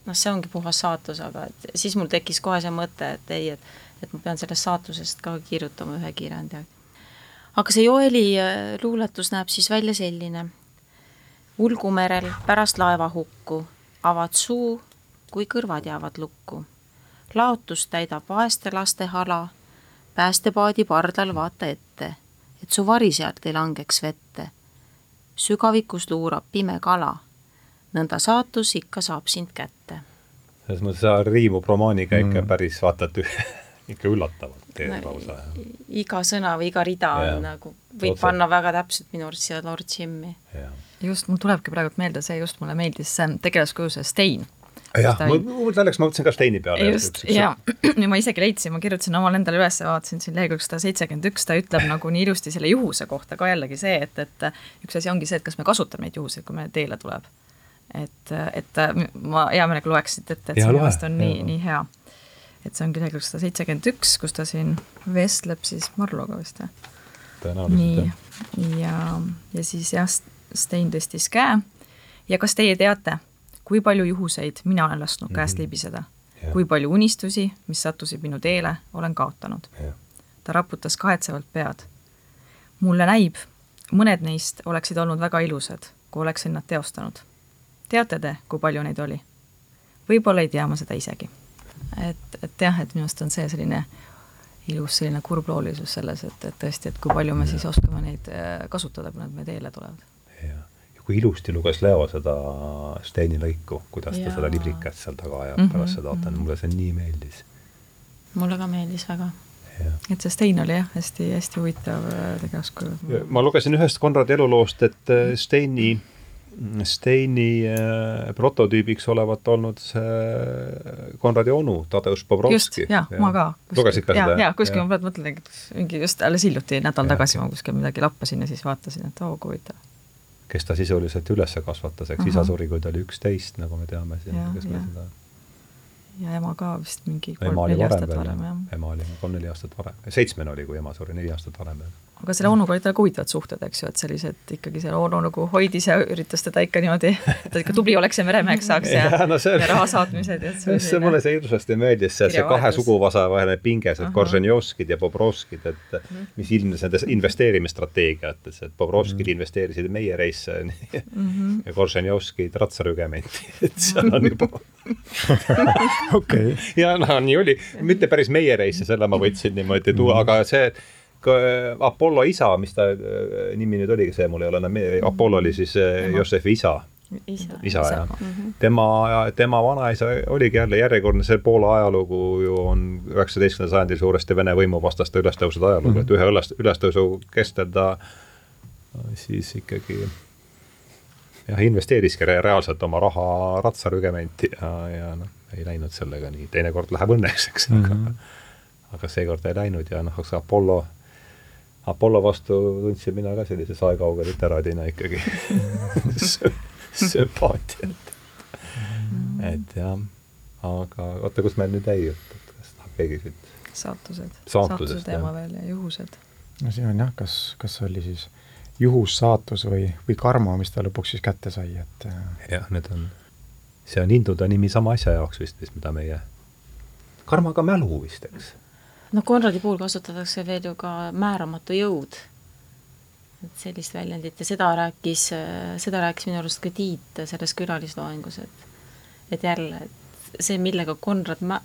noh, see ongi puhas saatus, aga et siis mul tekkis kohe see mõte, et ei, et et ma pean sellest saatusest ka kirjutama ühe kirjandi. aga see Joeli äh, luuletus näeb siis välja selline. ulgumerel pärast laevahukku avad suu kui kõrvad jäävad lukku. laotus täidab vaeste laste hala, päästepaadi pardal vaata ette, et su vari sealt ei langeks vette. sügavikus luurab pime kala, nõnda saatus ikka saab sind kätte. selles mõttes sa riimub romaaniga ikka mm. päris vaata, et ikka üllatavalt teed no, lausa. iga sõna või iga rida ja, on nagu, võib otse. panna väga täpselt minu arust siia Lord Jimmy. just, mul tulebki praegult meelde, see just mulle meeldis, see tegelaskuju, see Stein jah, selleks ma mõtlesin ka Steini peale. just, ja ma isegi leidsin, ma kirjutasin omal endale üles, vaatasin siin lehekülg sada seitsekümmend üks, ta ütleb nagu nii ilusti selle juhuse kohta ka jällegi see, et, et üks asi ongi see, et kas me kasutame neid juhuseid, kui meile teele tuleb. et, et ma hea meelega loeks siit ette, et see minu meelest on nii, nii hea. et see ongi lehekülg sada seitsekümmend üks, kus ta siin vestleb siis Marloga vist või? nii, ja, ja siis jah, Stein tõstis käe ja kas teie teate, kui palju juhuseid mina olen lasknud mm -hmm. käest libiseda? kui palju unistusi, mis sattusid minu teele, olen kaotanud? ta raputas kahetsevalt pead. mulle näib, mõned neist oleksid olnud väga ilusad, kui oleksin nad teostanud. teate te, kui palju neid oli? võib-olla ei tea ma seda isegi. et, et jah, et minu arust on see selline ilus selline kurbloolisus selles, et, et tõesti, et kui palju me siis oskame neid äh, kasutada, kui nad meie teele tulevad. Kui ilusti luges Leo seda Steini lõiku, kuidas ta Jaa. seda liblikat seal taga ajab mm -hmm, pärast seda ootan mm, -hmm. mulle see nii meeldis. mulle ka meeldis väga. et see Stein oli jah, hästi-hästi huvitav äh, tegelaskuju. ma lugesin ühest Konradi eluloost, et äh, Steini Steini äh, prototüübiks olevat olnud see Konradi onu, Tadeusz Bobrovski. just, jaa ja., ma ka. lugesid ka seda? jaa, kuskil ma mõtlen, et mingi just alles hiljuti, nädal ja. tagasi ma kuskil midagi lappasin ja siis vaatasin, et oo, kui huvitav kes ta sisuliselt üles kasvatas, eks uh -huh. isa suri, kui ta oli üksteist, nagu me teame siin, kes meil seda ja ema ka vist mingi kolm-neli aastat varem, jah. ema oli kolm-neli aastat varem, seitsmene oli, kui ema suri, neli aastat varem veel aga selle onuga olid väga huvitavad suhted, eks ju, et sellised ikkagi see onu nagu hoidis ja üritas teda ikka niimoodi, et ta ikka tubli oleks ja meremeheks saaks ja, ja, no see, ja raha saatmised ja see, mulle see hirmsasti meeldis, see, see kahe suguvasa vaheline pinge, see Korženjovskid ja Bobrovskid, et mhm. mis ilmnes nendes investeerimisstrateegiates, et Bobrovskid mm -hmm. investeerisid meie reisse mm -hmm. ja Korženjovskid ratsarügementi, et seal on juba okei. ja no nii oli, mitte päris meie reisse, selle ma võtsin niimoodi tuua, aga see Apollo isa, mis ta äh, nimi nüüd oligi, see mul ei ole enam Apollo oli siis äh, Josefi isa. isa, isa, jah mm. -hmm. tema, tema vanaisa oligi jälle järjekordne, see Poola ajalugu ju on üheksateistkümnendal sajandil suuresti Vene võimuvastaste ülestõusude ajalugu mm, -hmm. et ühe üles, ülestõusu kestel ta siis ikkagi jah, investeeriski reaalselt oma raha ratsarügementi ja, ja noh, ei läinud sellega nii, teinekord läheb õnneks, eks mm, -hmm. aga aga seekord ei läinud ja noh, Apollo Apollo vastu tundsin mina ka sellise saekauge literaadina ikkagi sümpaatiat. et jah, aga oota, kus meil nüüd jäi jutt, et kas tahab keegi siit? saatused. saatuse teema veel ja juhused. no siin on jah, kas, kas oli siis juhus, saatus või, või karma, mis ta lõpuks siis kätte sai, et äh, jah, need on, see on hindude nimi sama asja jaoks vist, vist, mida meie, karmaga mälu vist, eks noh, Konradi puhul kasutatakse veel ju ka määramatu jõud. et sellist väljendit. Ja seda rääkis, seda rääkis minu arust ka Tiit selles külalisloengus, et et jälle, et see, millega Konrad mä-,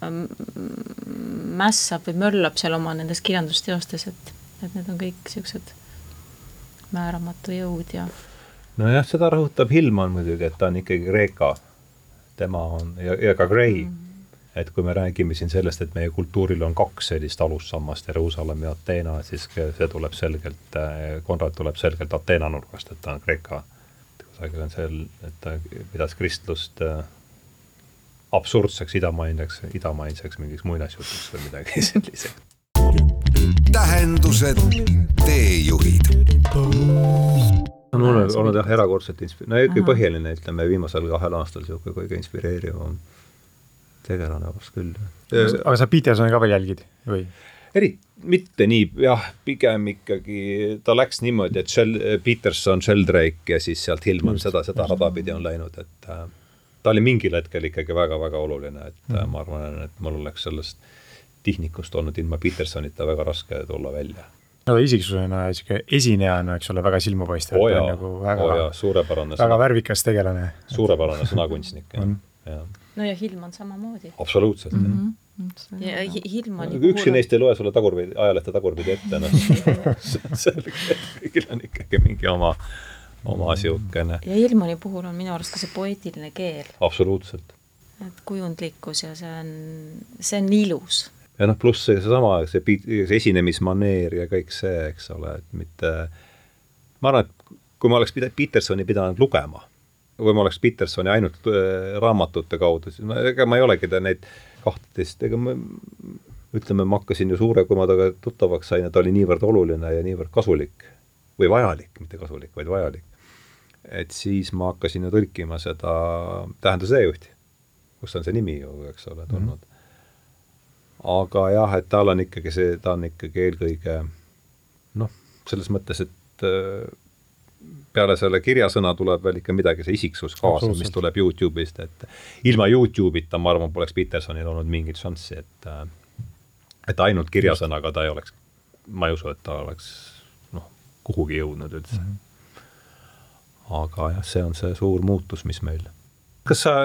mässab või möllab seal oma nendes kirjandusteostes, et, et need on kõik niisugused määramatu jõud ja nojah, seda rõhutab Hillman muidugi, et ta on ikkagi Kreeka, tema on, ja, ja ka Gray. Mm et kui me räägime siin sellest, et meie kultuuril on kaks sellist alussammast, Jeruusalemm ja Ateena, siis see tuleb selgelt, Konrad tuleb selgelt Ateena nurgast, et ta on Kreeka, kusagil on seal, et ta pidas kristlust äh, absurdseks idamainseks, idamainseks mingiks muinasjutuks või midagi selliseks. tähendused, teejuhid on olnud, olnud jah, erakordselt inspi-, no ikkagi põhiline, ütleme, viimasel kahel aastal niisugune kõige inspireerivam tegelane vast küll. aga sa Petersoni ka veel jälgid või? eri-, mitte nii, jah, pigem ikkagi ta läks niimoodi, et Shell, Peterson, Sheldrake ja siis sealt Hillman seda, seda rada pidi on läinud, et äh, ta oli mingil hetkel ikkagi väga-väga oluline, et mm. ma arvan, et mul oleks sellest tihnikust olnud ilma Petersonita väga raske tulla välja. no ta isiksusena, niisugune esinejana, eks ole, väga silmapaistev oh. Nagu väga, oh suurepärane väga sõna. värvikas tegelane. suurepärane sõnakunstnik, jah no ja Hillman samamoodi. absoluutselt mm, -hmm. ja Hillmani puhul ükski neist ei loe sulle tagurpidi, ajalehte tagurpidi ette, noh kõigil on ikkagi mingi oma, oma niisugune. ja Hillmani puhul on minu arust ka see poeetiline keel. absoluutselt. et kujundlikkus ja see on, see on ilus. ja noh, pluss seesama, see, see, see esinemismaneer ja kõik see, eks ole, et mitte, ma arvan, et kui ma oleks pida-, Petersoni pidanud lugema või ma oleks Petersoni ainult äh, raamatute kaudu, siis ma, ega ma ei olegi ta neid kahteteist, ega ma ütleme, ma hakkasin ju suure, kui ma temaga tuttavaks sain ja ta oli niivõrd oluline ja niivõrd kasulik või vajalik, mitte kasulik, vaid vajalik. et siis ma hakkasin ju tõlkima seda Tähenduse teejuhti, kust on see nimi ju, eks ole, tulnud mm. -hmm. aga jah, et tal on ikkagi see, ta on ikkagi eelkõige noh, selles mõttes, et äh, peale selle kirjasõna tuleb veel ikka midagi, see isiksus kaasa, mis tuleb Youtube'ist, et ilma Youtube'ita, ma arvan, poleks Petersonil olnud mingit šanssi, et äh, et ainult kirjasõnaga ta ei oleks, ma ei usu, et ta oleks noh, kuhugi jõudnud üldse mm. -hmm. aga jah, see on see suur muutus, mis meil. kas sa,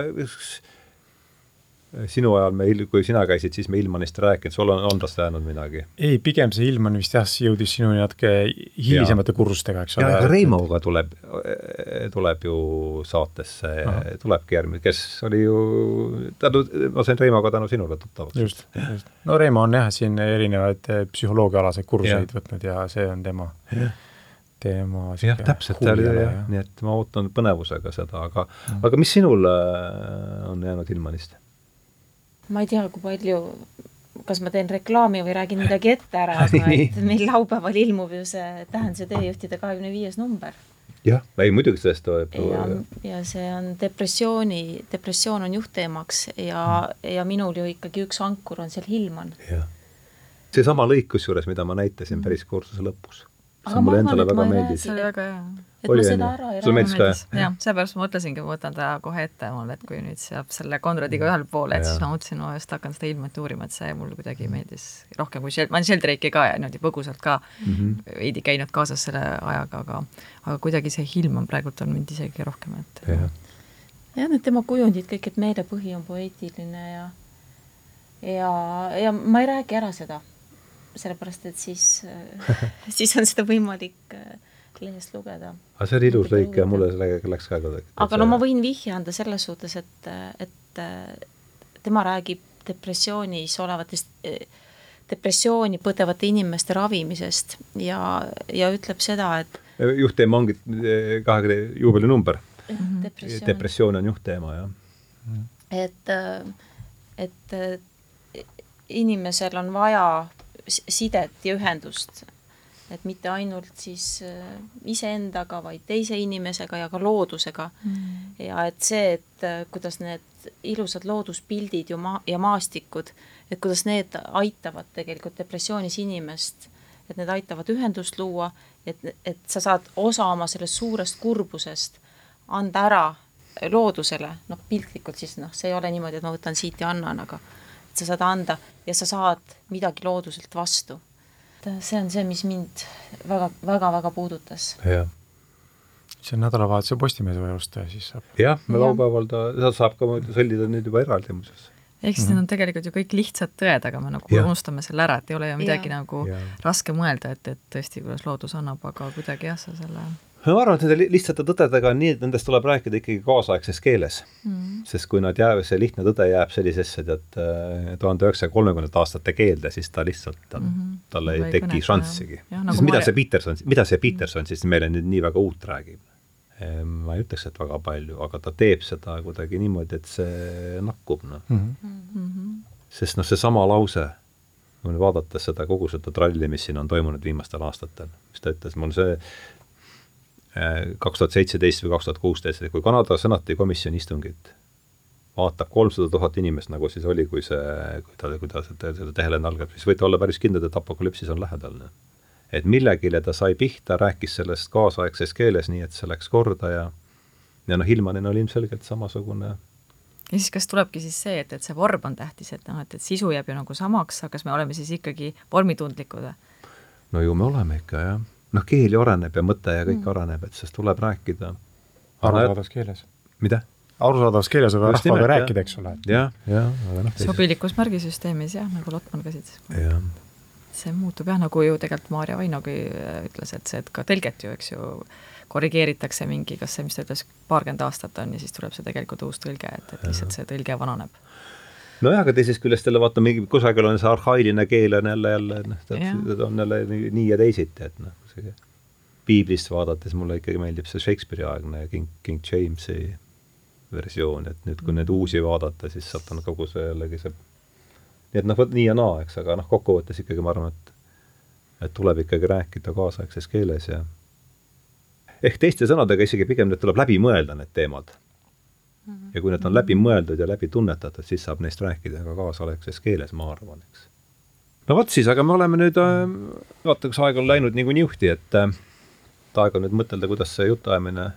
sinu ajal me, kui sina käisid, siis me Ilmanist rääkinud, sul on, on tast jäänud midagi? ei, pigem see Ilman vist jah, jõudis sinuni natuke hilisemate kursustega, eks ole. ja, Reimoga tuleb, tuleb ju saatesse, tulebki järgmine, kes oli ju, tänu, ma sain Reimoga tänu sinule tuttavaks. just, just. no Reimo on jah, siin erinevaid eh, psühholoogiaalaseid kursuseid võtnud ja see on tema ja tema jah, täpselt, nii et ma ootan põnevusega seda, aga mm., aga mis sinul äh, on jäänud Ilmanist? Ma ei tea, kui palju, kas ma teen reklaami või räägin midagi ette ära, aga et meil laupäeval ilmub ju see Tähenduse teejuhtide kahekümne viies number. jah, ei muidugi sellest tuleb. ja, ja see on depressiooni, depressioon on juhtteemaks ja mm., ja minul ju ikkagi üks ankur on seal Hilman. seesama lõik kusjuures, mida ma näitasin mm. päris kursuse lõpus. see mulle endale väga meeldis. see oli väga hea et oli, ma seda ära ei ka, jah? seepärast ma mõtlesingi, ma võtan ta kohe ette mul, et kui nüüd seab selle Konradiga ühele poole, et ja. siis ma mõtlesin, ma just hakkan seda ilmet uurima, et see mulle kuidagi meeldis rohkem kui Shel-, ma olen Sheldrake'i ka ja niimoodi põgusalt ka mm -hmm. veidi käinud kaasas selle ajaga, aga aga kuidagi see ilm on praegult on mind isegi rohkem, et jah ja, need tema kujundid kõik, et meelepõhi on poeetiline ja ja, ja ma ei räägi ära seda, sellepärast et siis siis on seda võimalik äh, lehest lugeda. aga see oli ilus lõik ja mulle sellega läks ka kuidagi. aga no ma võin vihje anda selles suhtes, et, et tema räägib depressioonis olevatest, depressiooni põdevate inimeste ravimisest ja, ja ütleb seda, et juhtteema ongi kahekümne juubelinumber mm. -hmm. depressioon. depressioon on juhtteema, jah. et, et inimesel on vaja sidet ja ühendust et mitte ainult siis äh, iseendaga, vaid teise inimesega ja ka loodusega. Mm.. ja et see, et äh, kuidas need ilusad looduspildid ju maa ja maastikud, et kuidas need aitavad tegelikult depressioonis inimest, et need aitavad ühendust luua, et, et sa saad osa oma sellest suurest kurbusest anda ära loodusele, noh piltlikult siis noh, see ei ole niimoodi, et ma võtan siit ja annan, aga et sa saad anda ja sa saad midagi looduselt vastu et see on see, mis mind väga, väga, väga puudutas. jah see on nädalavahetuse Postimehes või osta ja siis saab. jah, me laupäeval ta, ta saab ka sõlmida nüüd juba eraldi muuseas. ehk siis mm -hmm. need on tegelikult ju kõik lihtsad tõed, aga me nagu ja. unustame selle ära, et ei ole ju midagi ja. nagu ja. raske mõelda, et, et tõesti, kuidas loodus annab, aga kuidagi jah, sa selle ma arvan, et nende lihtsate tõdedega on nii, et nendest tuleb rääkida ikkagi kaasaegses keeles mm. sest kui nad jäävad, see lihtne tõde jääb sellisesse tead äh, tuhande üheksasaja kolmekümnendate aastate keelde, siis ta lihtsalt, ta mm, -hmm. tal ei Või teki šanssigi. Nagu mida see Peterson, mida see Peterson siis meile nüüd nii väga uut räägib? Ehm, ma ei ütleks, et väga palju, aga ta teeb seda kuidagi niimoodi, et see nakkub, noh mm -hmm.. sest noh, seesama lause, kui nüüd vaadates seda kogu seda tralli, mis siin on toimunud viimastel aastatel, mis ta ütles, mul see kaks tuhat seitseteist või kaks tuhat kuusteist, kui Kanada senati komisjoni istungit vaatab kolmsada tuhat inimest, nagu siis oli, kui see, kui ta, kui ta seda, seda tehelenne algab, siis võite olla päris kindlad, et apokalüpsis on lähedal. et millegile ta sai pihta, rääkis sellest kaasaegses keeles, nii et see läks korda ja ja noh, Ilmanen oli ilmselgelt samasugune ja siis kas tulebki siis see, et, et see vorm on tähtis, et noh, et, et sisu jääb ju nagu samaks, aga kas me oleme siis ikkagi vormitundlikud või? no ju me oleme ikka, jah noh, keel ju areneb ja mõte ja kõik mm. areneb, et sellest tuleb rääkida. arusaadavas keeles. mida? arusaadavas keeles on rahvaga rääkida, eks ole. jah, jah, aga noh. sobilikus märgisüsteemis jah, nagu Lotman käsitles. see muutub jah, nagu ju tegelikult Maarja Vainogi äh, ütles, et see, et ka tõlget ju, eks ju, korrigeeritakse mingi, kas see, mis ta ütles, paarkümmend aastat on ja siis tuleb see tegelikult uus tõlge, et, et lihtsalt see tõlge vananeb nojah, aga teisest küljest jälle vaata, mingi kusagil on see arhailine keel on jälle, jälle noh, on jälle nii ja teisiti, et noh, see piiblist vaadates mulle ikkagi meeldib see Shakespeare'i aegne King, King Jamesi versioon, et nüüd, kui neid uusi vaadata, siis sealt on kogu see jällegi see, nii et noh, vot nii ja naa, eks, aga noh, kokkuvõttes ikkagi ma arvan, et et tuleb ikkagi rääkida kaasaegses keeles ja ehk teiste sõnadega isegi pigem need tuleb läbi mõelda, need teemad ja kui need on läbi mõeldud ja läbi tunnetatud, siis saab neist rääkida ka kaasaegses keeles, ma arvan, eks. no vot siis, aga me oleme nüüd äh,, vaata, kus aeg on läinud nagu niuhti, et äh, aeg on nüüd mõtelda, kuidas see jutuajamine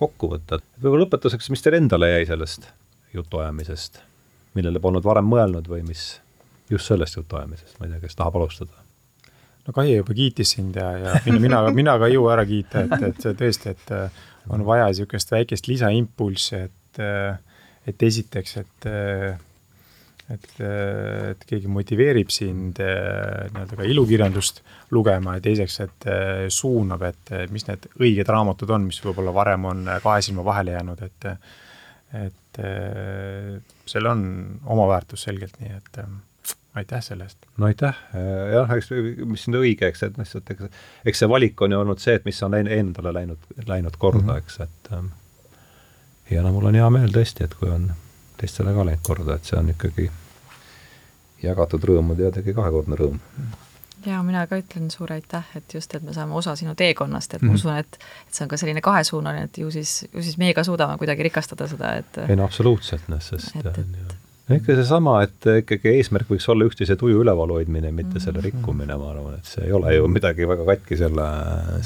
kokku võtta. võib-olla lõpetuseks, mis teile endale jäi sellest jutuajamisest, millele polnud varem mõelnud või mis just sellest jutuajamisest, ma ei tea, kes tahab alustada? no Kai juba kiitis sind ja, ja mina, mina, ka ei jõua ära kiita, et, et tõesti, et on vaja niisugust väikest lisaimpulssi, et, äh, et esiteks, et äh, et, et keegi motiveerib sind nii-öelda ka ilukirjandust lugema ja teiseks, et suunab, et mis need õiged raamatud on, mis võib-olla varem on kahe silma vahele jäänud, et et seal on oma väärtus selgelt, nii et aitäh selle eest! no aitäh, jah, eks mis on õige, eks, et lihtsalt eks, eks see valik on ju olnud see, et mis on endale läinud, läinud korda mm, -hmm. eks, et ähm, ja no mul on hea meel tõesti, et kui on teistele ka läinud korda, et see on ikkagi jagatud rõõm on teadagi kahekordne rõõm. ja mina ka ütlen suur aitäh, et just, et me saame osa sinu teekonnast, et mm -hmm. ma mhm. usun, et et see on ka selline kahesuunaline, et ju siis, ju siis meie ka suudame kuidagi rikastada seda, et ei no absoluutselt, noh, sest et, et, ikka seesama, et ikkagi eesmärk võiks olla üksteise tuju üleval hoidmine, mitte selle mhm. rikkumine, ma arvan, et see ei ole ju midagi väga katki selle,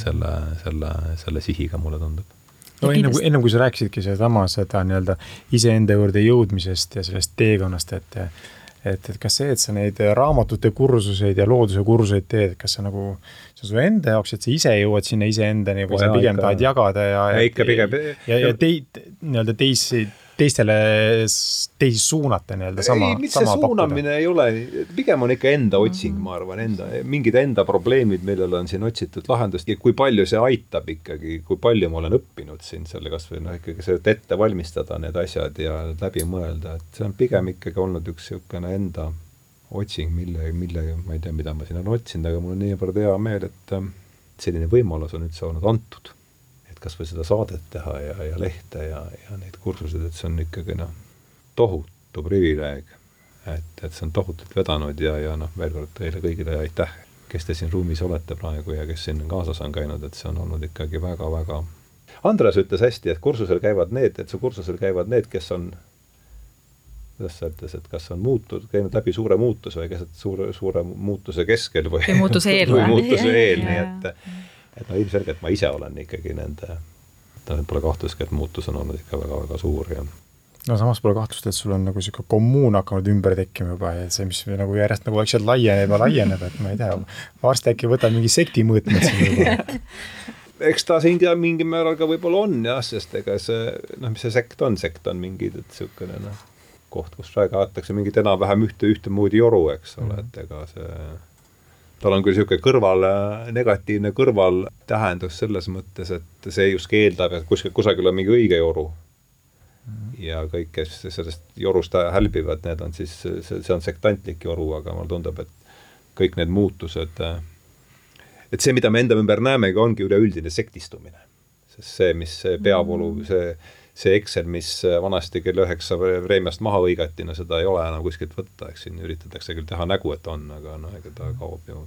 selle, selle, selle sihiga, mulle tundub. No ennem kui, ennem kui sa rääkisidki sedasama, seda nii-öelda iseenda juurde jõudmisest ja sellest teekonnast, et et, et kas see, et sa neid raamatute kursuseid ja looduse kursuseid teed, kas sa nagu, see on su enda jaoks, et sa ise jõuad sinna iseendani või oh, sa pigem tahad jagada ja ja ikka pigem ja, ja teid, nii-öelda teisi teistele, teisi suunata nii-öelda sama. ei, mitte see suunamine pakkuda. ei ole, pigem on ikka enda otsing mm, -hmm. ma arvan, enda, mingid enda probleemid, millele on siin otsitud lahendust ja kui palju see aitab ikkagi, kui palju ma olen õppinud siin selle kasvõi noh, ikkagi see, et ette valmistada need asjad ja läbi mõelda, et see on pigem ikkagi olnud üks niisugune enda otsing, mille, mille, ma ei tea, mida ma siin olen otsinud, aga mul on niivõrd hea meel, et selline võimalus on üldse olnud antud et kas või seda saadet teha ja, ja lehte ja, ja neid kursuseid, et see on ikkagi noh, tohutu privileeg. et, et see on tohutult vedanud ja, ja noh, veel kord teile kõigile aitäh, kes te siin ruumis olete praegu ja kes siin kaasas on käinud, et see on olnud ikkagi väga-väga Andres ütles hästi, et kursusel käivad need, et su kursusel käivad need, kes on kuidas ta ütles, et kas on muutud, käinud läbi suure muutuse või keset suure, suure muutuse keskel või või muutuse eel või muutuse eel, nii et et no ilmselgelt ma ise olen ikkagi nende, noh, et pole kahtlustki, et muutus on olnud ikka väga-väga suur ja no samas pole kahtlust, et sul on nagu niisugune kommuun hakanud ümber tekkima juba ja see, mis nagu järjest nagu vaikselt laieneb ja laieneb, et ma ei tea, varsti äkki võtab mingi sekti mõõtmed siin juba eks ta siin ka mingil määral ka võib-olla on jah, sest ega see, noh, mis see sekt on, sekt on mingi, et niisugune noh, koht, kus praegu aetakse mingit enam-vähem ühte, ühtemoodi joru, eks ole mm, -hmm. et ega see tal on küll niisugune kõrval, negatiivne kõrvaltähendus selles mõttes, et see justkui eeldab, et kuskil, kusagil on mingi õige joru ja kõik, kes sellest jorust hälbivad, need on siis, see, on sektantlik joru, aga mulle tundub, et kõik need muutused, et see, mida me enda ümber näemegi, ongi üleüldine sektistumine. sest see, mis see peavoolu mm, see see Excel, mis äh, vanasti kell üheksa preemiast maha hõigati, no seda ei ole enam kuskilt võtta, eks siin üritatakse küll teha nägu, et on, aga noh, ega ta kaob ju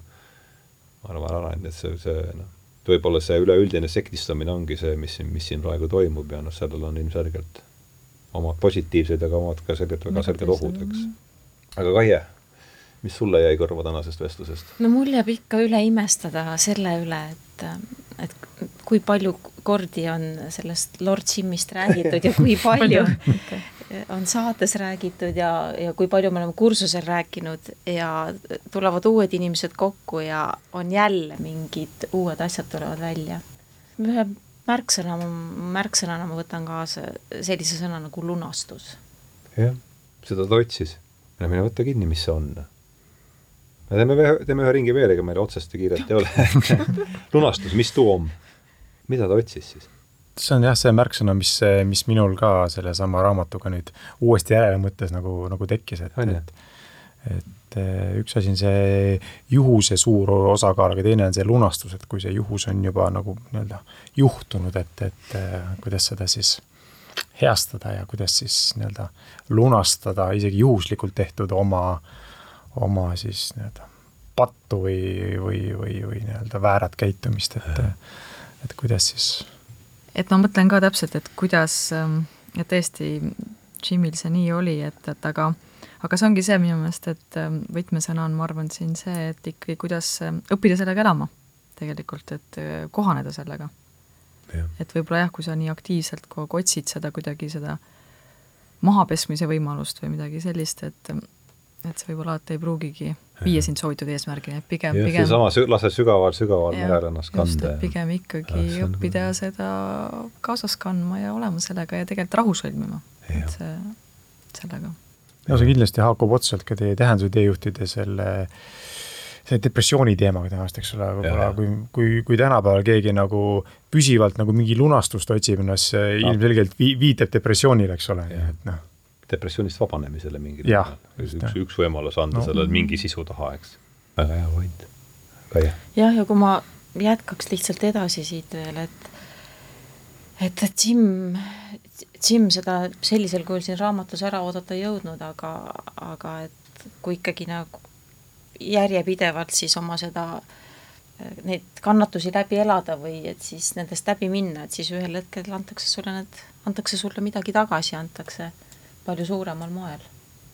ma arvan ära, et see, see noh, võib-olla see üleüldine sektistamine ongi see, mis siin, mis siin praegu toimub ja noh, sellel on ilmselgelt omad positiivsed, aga omad ka selgelt väga selged ohud, eks. aga Kaie, mis sulle jäi kõrva tänasest vestlusest? no mul jääb ikka üle imestada selle üle, et, et kui palju kordi on sellest Lord Jimist räägitud ja kui palju on saates räägitud ja, ja kui palju me oleme kursusel rääkinud ja tulevad uued inimesed kokku ja on jälle mingid uued asjad tulevad välja. ühe märksõna, märksõnana ma võtan kaasa sellise sõna nagu lunastus. jah, seda ta otsis. no mine võta kinni, mis see on. Me teeme ühe, teeme ühe ringi veel, ega meil otsest ju kiiret ei ole lunastus, mis tuu on? mida ta otsis siis? see on jah, see märksõna, mis, mis minul ka sellesama raamatuga nüüd uuesti järele mõttes nagu, nagu tekkis, et, et et eh, üks asi on see juhuse suur osakaal, aga teine on see lunastus, et kui see juhus on juba nagu nii-öelda juhtunud, et, et eh, kuidas seda siis heastada ja kuidas siis nii-öelda lunastada isegi juhuslikult tehtud oma, oma siis nii-öelda pattu või, või, või, või nii-öelda väärat käitumist, et et kuidas siis? et ma mõtlen ka täpselt, et kuidas, ähm, ja tõesti, Jimil see nii oli, et, et aga, aga see ongi see minu meelest, et ähm, võtmesõna on, ma arvan, siin see, et ikkagi kuidas ähm, õppida sellega elama tegelikult, et äh, kohaneda sellega. et võib-olla jah, kui sa nii aktiivselt kogu aeg otsid seda kuidagi, seda mahapesmise võimalust või midagi sellist, et ähm, et see võib-olla alati ei pruugigi viia sind soovitud eesmärgini, et pigem, pigem seesama sü-, lase sügaval, sügaval merel ennast kanda. pigem ikkagi ja, õppida nagu... seda kaasas kandma ja olema sellega ja tegelikult rahu sõlmima, et see, sellega. No see kindlasti haakub otsalt ka teie tähenduse teejuhtide selle, selle depressiooni teemaga tänast, eks ole, võib-olla kui, kui, kui tänapäeval keegi nagu püsivalt nagu mingi lunastust otsib, no see ilmselgelt vi-, viitab depressioonile, eks ole, et noh. Depressioonist vabanemisele mingil määral. üks, üks võimalus anda no. sellele mingi sisu taha, eks. väga hea point. Kaie. jah, ja kui ma jätkaks lihtsalt edasi siit veel, et et, et Jim, Jim seda sellisel kujul siin raamatus ära oodata ei jõudnud, aga, aga et kui ikkagi nagu järjepidevalt siis oma seda, neid kannatusi läbi elada või et siis nendest läbi minna, et siis ühel hetkel antakse sulle need, antakse sulle midagi tagasi, antakse palju suuremal moel.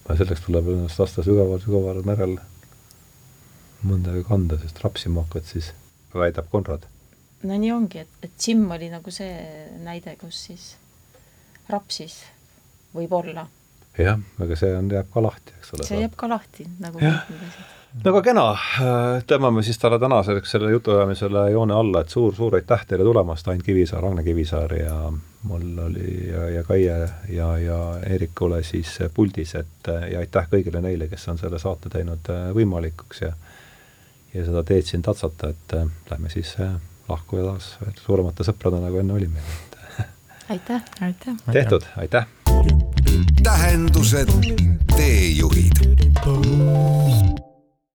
selleks tuleb ennast lasta sügaval, sügaval merel mõnda aega kanda, sest rapsima hakkad, siis väidab Konrad no nii ongi, et, et Jim oli nagu see näide, kus siis rapsis võib-olla. jah, aga see on, jääb ka lahti, eks ole. see jääb ka lahti, nagu kõik need asjad no aga kena, tõmbame siis talle tänaseks selle jutuajamisele joone alla, et suur-suur aitäh teile tulemast, Ain Kivisaar, Agne Kivisaar ja mul oli ja, ja Kaie ja, ja Eerikule siis puldis, et ja aitäh kõigile neile, kes on selle saate teinud võimalikuks ja ja seda teed siin tatsata, et lähme siis lahkuja taas veel suuremate sõpradena, kui enne olime. aitäh, aitäh. tehtud, aitäh. tähendused, teejuhid